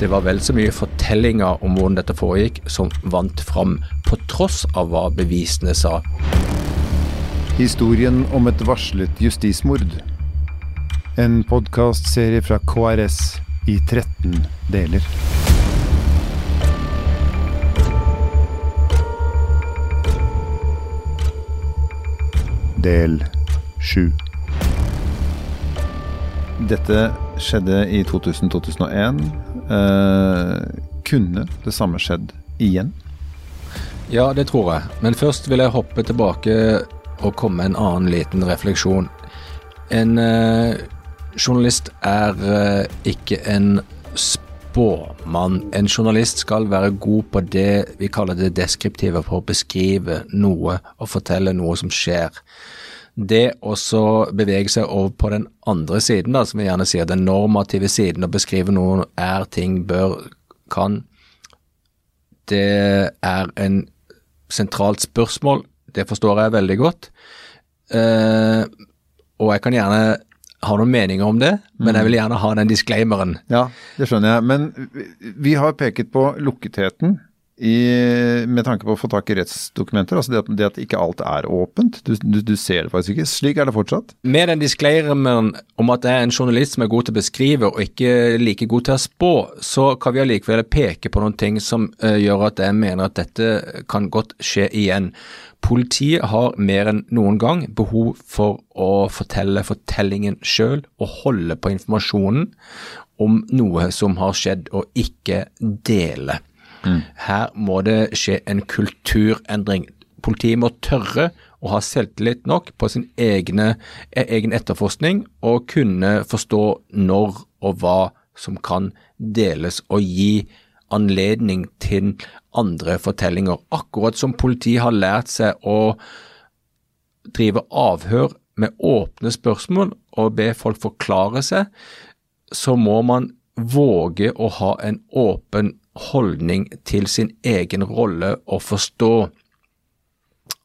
Det var vel så mye fortellinger om hvordan dette foregikk som vant fram, på tross av hva bevisene sa. Historien om et varslet justismord. En podkastserie fra KRS i 13 deler. Del 7. Dette skjedde i 2000-2001. Eh, kunne det samme skjedd igjen? Ja, det tror jeg. Men først vil jeg hoppe tilbake og komme med en annen liten refleksjon. En eh, journalist er eh, ikke en spåmann. En journalist skal være god på det vi kaller det deskriptive, på å beskrive noe og fortelle noe som skjer. Det å bevege seg over på den andre siden, da, som vi gjerne sier, den normative siden, og beskrive noe er, ting, bør, kan, det er en sentralt spørsmål. Det forstår jeg veldig godt. Eh, og jeg kan gjerne ha noen meninger om det, men jeg vil gjerne ha den disclaimeren. Ja, det skjønner jeg. Men vi- vi har peket på lukketheten i, med tanke på å få tak i rettsdokumenter. Altså det at, det at ikke alt er åpent. Du, du, du ser det faktisk ikke. Slik er det fortsatt. Med den disclaimeren om at det er en journalist som er god til å beskrive og ikke like god til å spå, så kan vi allikevel peke på noen ting som uh, gjør at jeg mener at dette kan godt skje igjen. Politiet har mer enn noen gang behov for å fortelle fortellingen sjøl og holde på informasjonen om noe som har skjedd, og ikke dele. Her må det skje en kulturendring. Politiet må tørre å ha selvtillit nok på sin egne, e- egen etterforskning og kunne forstå når og hva som kan deles, og gi anledning til andre fortellinger. Akkurat som politiet har lært seg å drive avhør med åpne spørsmål og be folk forklare seg, så må man våge å ha en åpen holdning til sin egen rolle og forstå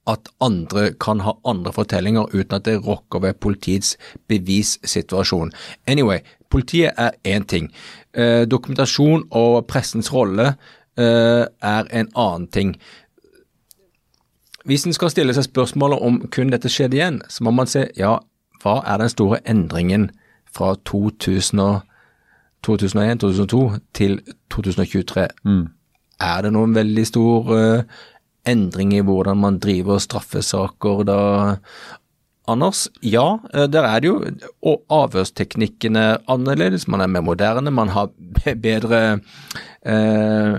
at andre kan ha andre fortellinger uten at det rokker ved politiets bevissituasjon. Anyway, politiet er én ting. Eh, dokumentasjon og pressens rolle eh, er en annen ting. Hvis en skal stille seg spørsmålet om kun dette skjedde igjen, så må man se ja, hva er den store endringen fra 2000 og 2001-2002 til 2023? Er det noen veldig stor uh, endring i hvordan man driver straffesaker da, Anders? Ja, eh, der er det jo og avhørsteknikkene annerledes. Man er mer moderne, man har bedre eh,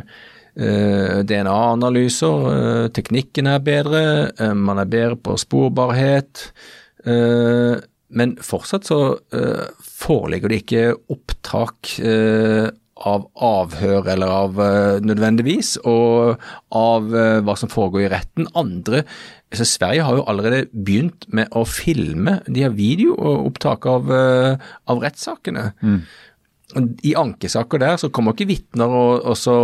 eh, DNA-analyser, eh, teknikken er bedre, eh, man er bedre på sporbarhet. Men fortsatt så uh, foreligger det ikke opptak uh, av avhør eller av uh, nødvendigvis, og av hva som foregår i retten. Andre altså Sverige har jo allerede begynt med å filme, de har videoopptak av, av rettssakene. I ankesaker der så kommer ikke vitner og, og så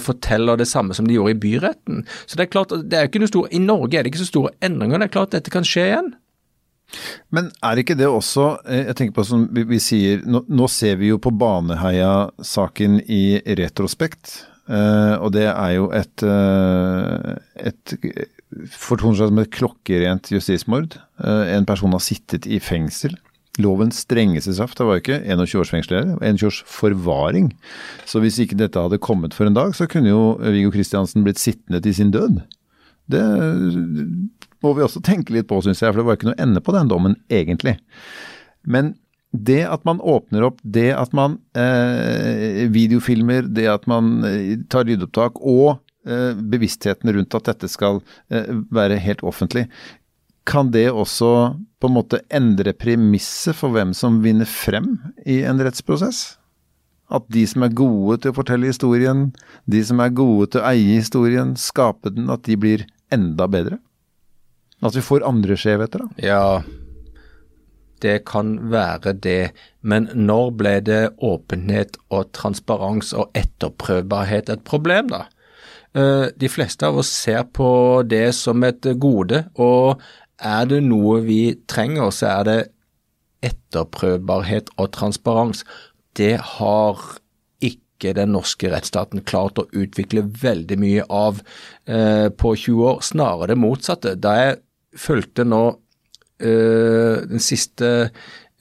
forteller det samme som de gjorde i byretten. Så det er klart, det er ikke noe stor, I Norge er det ikke så store endringer. Det er klart dette kan skje igjen. Men er ikke det også eh, Jeg tenker på som vi, vi sier nå, nå ser vi jo på Baneheia-saken i retrospekt. eh, og det er jo et, eh, et fortoner seg som et klokkerent justismord. Eh, en person har sittet i fengsel. Lovens strengeste straff, det var ikke 21 års fengsel, det var 21 års forvaring. Så hvis ikke dette hadde kommet for en dag, så kunne jo Viggo Kristiansen blitt sittende til sin død. Det må vi også tenke litt på, syns jeg, for det var ikke noe ende på den dommen, egentlig. Men det at man åpner opp, det at man eh, videofilmer, det at man eh, tar lydopptak, og eh, bevisstheten rundt at dette skal eh, være helt offentlig, kan det også på en måte endre premisset for hvem som vinner frem i en rettsprosess? At de som er gode til å fortelle historien, de som er gode til å eie historien, skape den, at de blir enda bedre? At vi får andre skjevheter, da? Ja, det kan være det, men når ble det åpenhet og transparens og etterprøvbarhet et problem, da? Eh, De fleste av oss ser på det som et gode, og er det noe vi trenger, så er det etterprøvbarhet og transparens. Det har ikke den norske rettsstaten klart å utvikle veldig mye av eh, på 20 år. Snarere det motsatte. Da jeg fulgte nå eh, den siste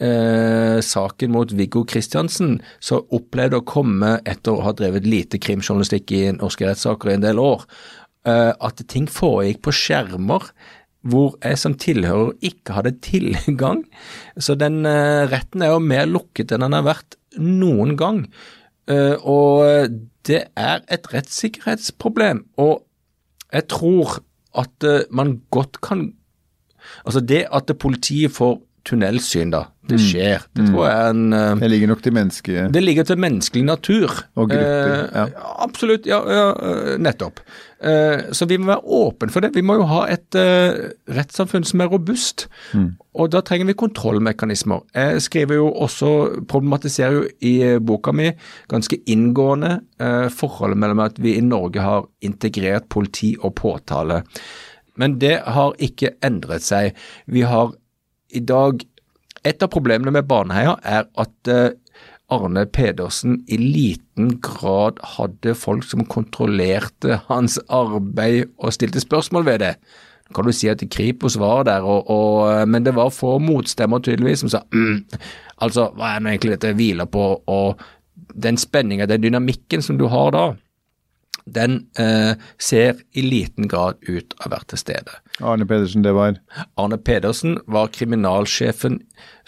eh, saken mot Viggo Kristiansen, så opplevde å komme etter å ha drevet lite krimjournalistikk i norske rettssaker i en del år, eh, at ting foregikk på skjermer hvor jeg som tilhører ikke hadde tilgang. Så den uh, retten er jo mer lukket enn den har vært noen gang. Uh, og det er et rettssikkerhetsproblem. Og jeg tror at uh, man godt kan Altså det at politiet får tunnelsyn, da. Det Mm. skjer. Det tror jeg er en uh, Det ligger nok til menneske... det ligger til menneskelig natur. Og grupper, ja. Absolutt, ja, ja eh, nettopp. Uh, så vi må være åpne for det. Vi må jo ha et eh, rettssamfunn som er robust. Mm. Og da trenger vi kontrollmekanismer. Jeg skriver jo også, problematiserer jo i eh, boka mi ganske inngående eh, forholdet mellom at vi i Norge har integrert politi og påtale. Men det har ikke endret seg. Vi har i dag Et av problemene med Baneheia er at eh, Arne Pedersen i liten grad hadde folk som kontrollerte hans arbeid og stilte spørsmål ved det. Kan du si at Kripos var der, og, og, men det var få motstemmer tydeligvis som sa mm, altså hva er det egentlig dette hviler på, og den spenninga, den dynamikken som du har da, den eh, ser i liten grad ut av å være til stede. Arne Pedersen, det var Arne Pedersen var kriminalsjefen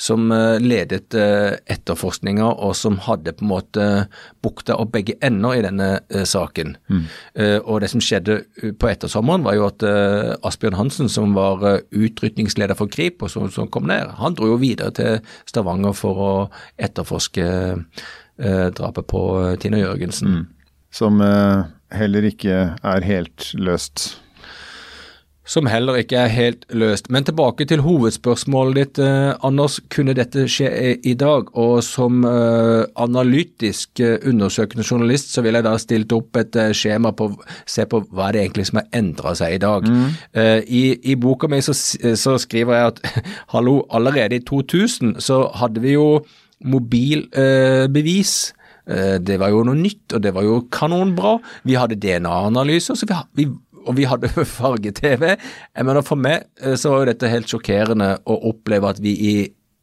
som eh, ledet eh, etterforskninga, og som hadde på en måte bukta og begge ender i denne eh, saken. Eh, og det som skjedde eh, på ettersommeren, var jo at eh, Asbjørn Hansen, som var utrykningsleder for Kripos, som, som kom ned, han dro jo videre til Stavanger for å etterforske eh, drapet på Tina Jørgensen. som eh, heller ikke er helt løst. Som heller ikke er helt løst. Men tilbake til hovedspørsmålet ditt, eh, Anders. Kunne dette skje i, dag? Og som eh, analytisk eh, undersøkende journalist, så ville jeg da stilt opp et eh, skjema på se på hva det egentlig som har endra seg i dag. Eh, i, I boka mi så, så skriver jeg at hallo, allerede i 2000 så hadde vi jo mobilbevis. Eh, det var jo noe nytt, og det var jo kanonbra. Vi hadde DNA-analyser, og vi hadde farge-TV. Jeg mener For meg eh, så var jo dette helt sjokkerende å oppleve at vi i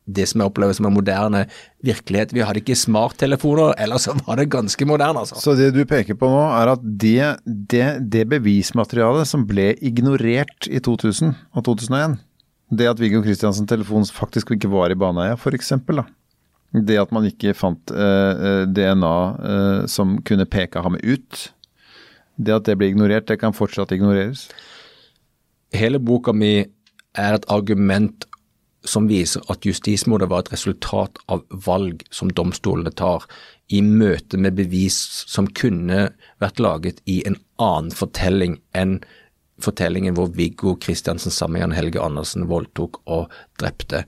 det som jeg opplever som en moderne virkelighet Vi hadde ikke smarttelefoner, ellers var det ganske moderne, altså. Så det du peker på nå, er at det, det, det bevismaterialet som ble ignorert i 2000 og 2001, det at Viggo Kristiansen-telefonen faktisk ikke var i Baneheia, f.eks., da. Det at man ikke fant eh, eh, DNA eh, som kunne peke ham ut. Det at det blir ignorert, det kan fortsatt ignoreres. Hele boka mi er et argument som viser at justismordet var et resultat av valg som domstolene tar i møte med bevis som kunne vært laget i en annen fortelling enn fortellingen hvor Viggo Kristiansen sammen med Jan Helge Andersen voldtok og drepte.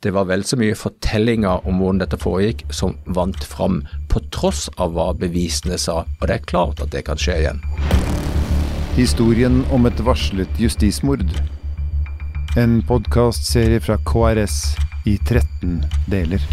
Det var vel så mye fortellinger om hvordan dette foregikk som vant fram, på tross av hva bevisene sa, og det er klart at det kan skje igjen. Historien om et varslet justismord. En podkastserie fra KRS i 13 deler.